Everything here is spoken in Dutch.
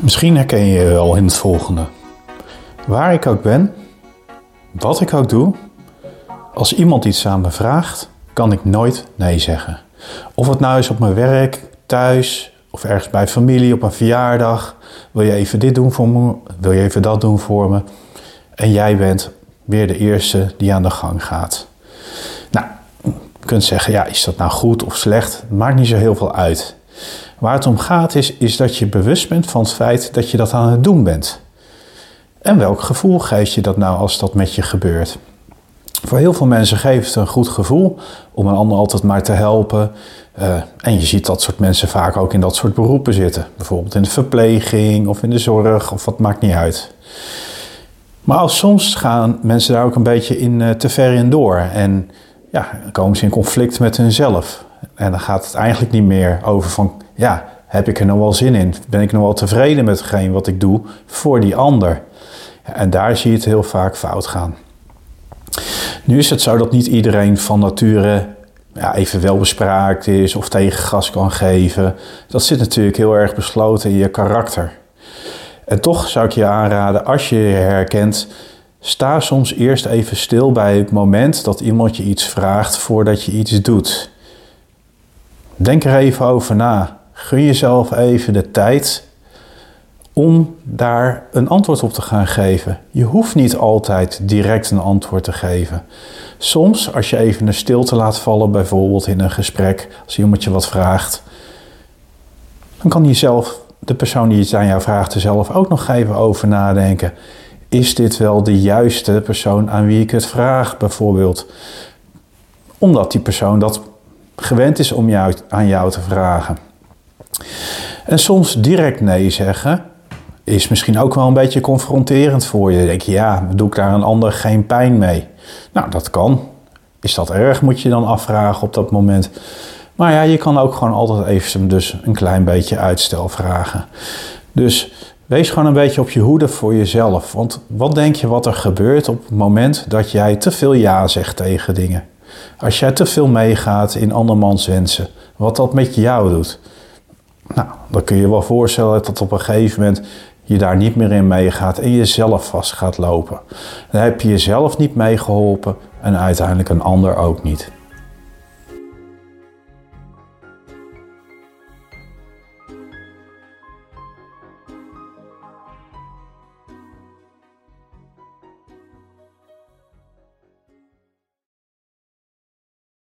Misschien herken je je wel in het volgende. Waar ik ook ben, wat ik ook doe, als iemand iets aan me vraagt, kan ik nooit nee zeggen. Of het nou is op mijn werk, thuis of ergens bij familie op een verjaardag. Wil je even dit doen voor me? Wil je even dat doen voor me? En jij bent weer de eerste die aan de gang gaat. Nou, je kunt zeggen, ja, is dat nou goed of slecht? Maakt niet zo heel veel uit. Waar het om gaat is, is dat je bewust bent van het feit dat je dat aan het doen bent. En welk gevoel geeft je dat nou als dat met je gebeurt? Voor heel veel mensen geeft het een goed gevoel om een ander altijd maar te helpen. Uh, en je ziet dat soort mensen vaak ook in dat soort beroepen zitten. Bijvoorbeeld in de verpleging of in de zorg of wat maakt niet uit. Maar als soms gaan mensen daar ook een beetje in uh, te ver in door. En ja, komen ze in conflict met hunzelf. En dan gaat het eigenlijk niet meer over van, ja, heb ik er nog wel zin in? Ben ik nog wel tevreden met hetgeen wat ik doe voor die ander? En daar zie je het heel vaak fout gaan. Nu is het zo dat niet iedereen van nature ja, even welbespraakt is of tegengas kan geven. Dat zit natuurlijk heel erg besloten in je karakter. En toch zou ik je aanraden, als je je herkent, sta soms eerst even stil bij het moment dat iemand je iets vraagt voordat je iets doet. Denk er even over na. Gun jezelf even de tijd om daar een antwoord op te gaan geven. Je hoeft niet altijd direct een antwoord te geven. Soms, als je even een stilte laat vallen, bijvoorbeeld in een gesprek, als iemand je wat vraagt, dan kan je zelf, de persoon die het aan jou vraagt, er zelf ook nog even over nadenken. Is dit wel de juiste persoon aan wie ik het vraag, bijvoorbeeld? Omdat die persoon dat gewend is om jou, aan jou te vragen. En soms direct nee zeggen is misschien ook wel een beetje confronterend voor je. Denk je, ja, doe ik daar een ander geen pijn mee? Nou, dat kan. Is dat erg, moet je dan afvragen op dat moment. Maar ja, je kan ook gewoon altijd even dus een klein beetje uitstel vragen. Dus wees gewoon een beetje op je hoede voor jezelf. Want wat denk je wat er gebeurt op het moment dat jij te veel ja zegt tegen dingen? Als jij te veel meegaat in andermans wensen, wat dat met jou doet. Nou, dan kun je wel voorstellen dat op een gegeven moment je daar niet meer in meegaat en jezelf vast gaat lopen. Dan heb je jezelf niet meegeholpen en uiteindelijk een ander ook niet.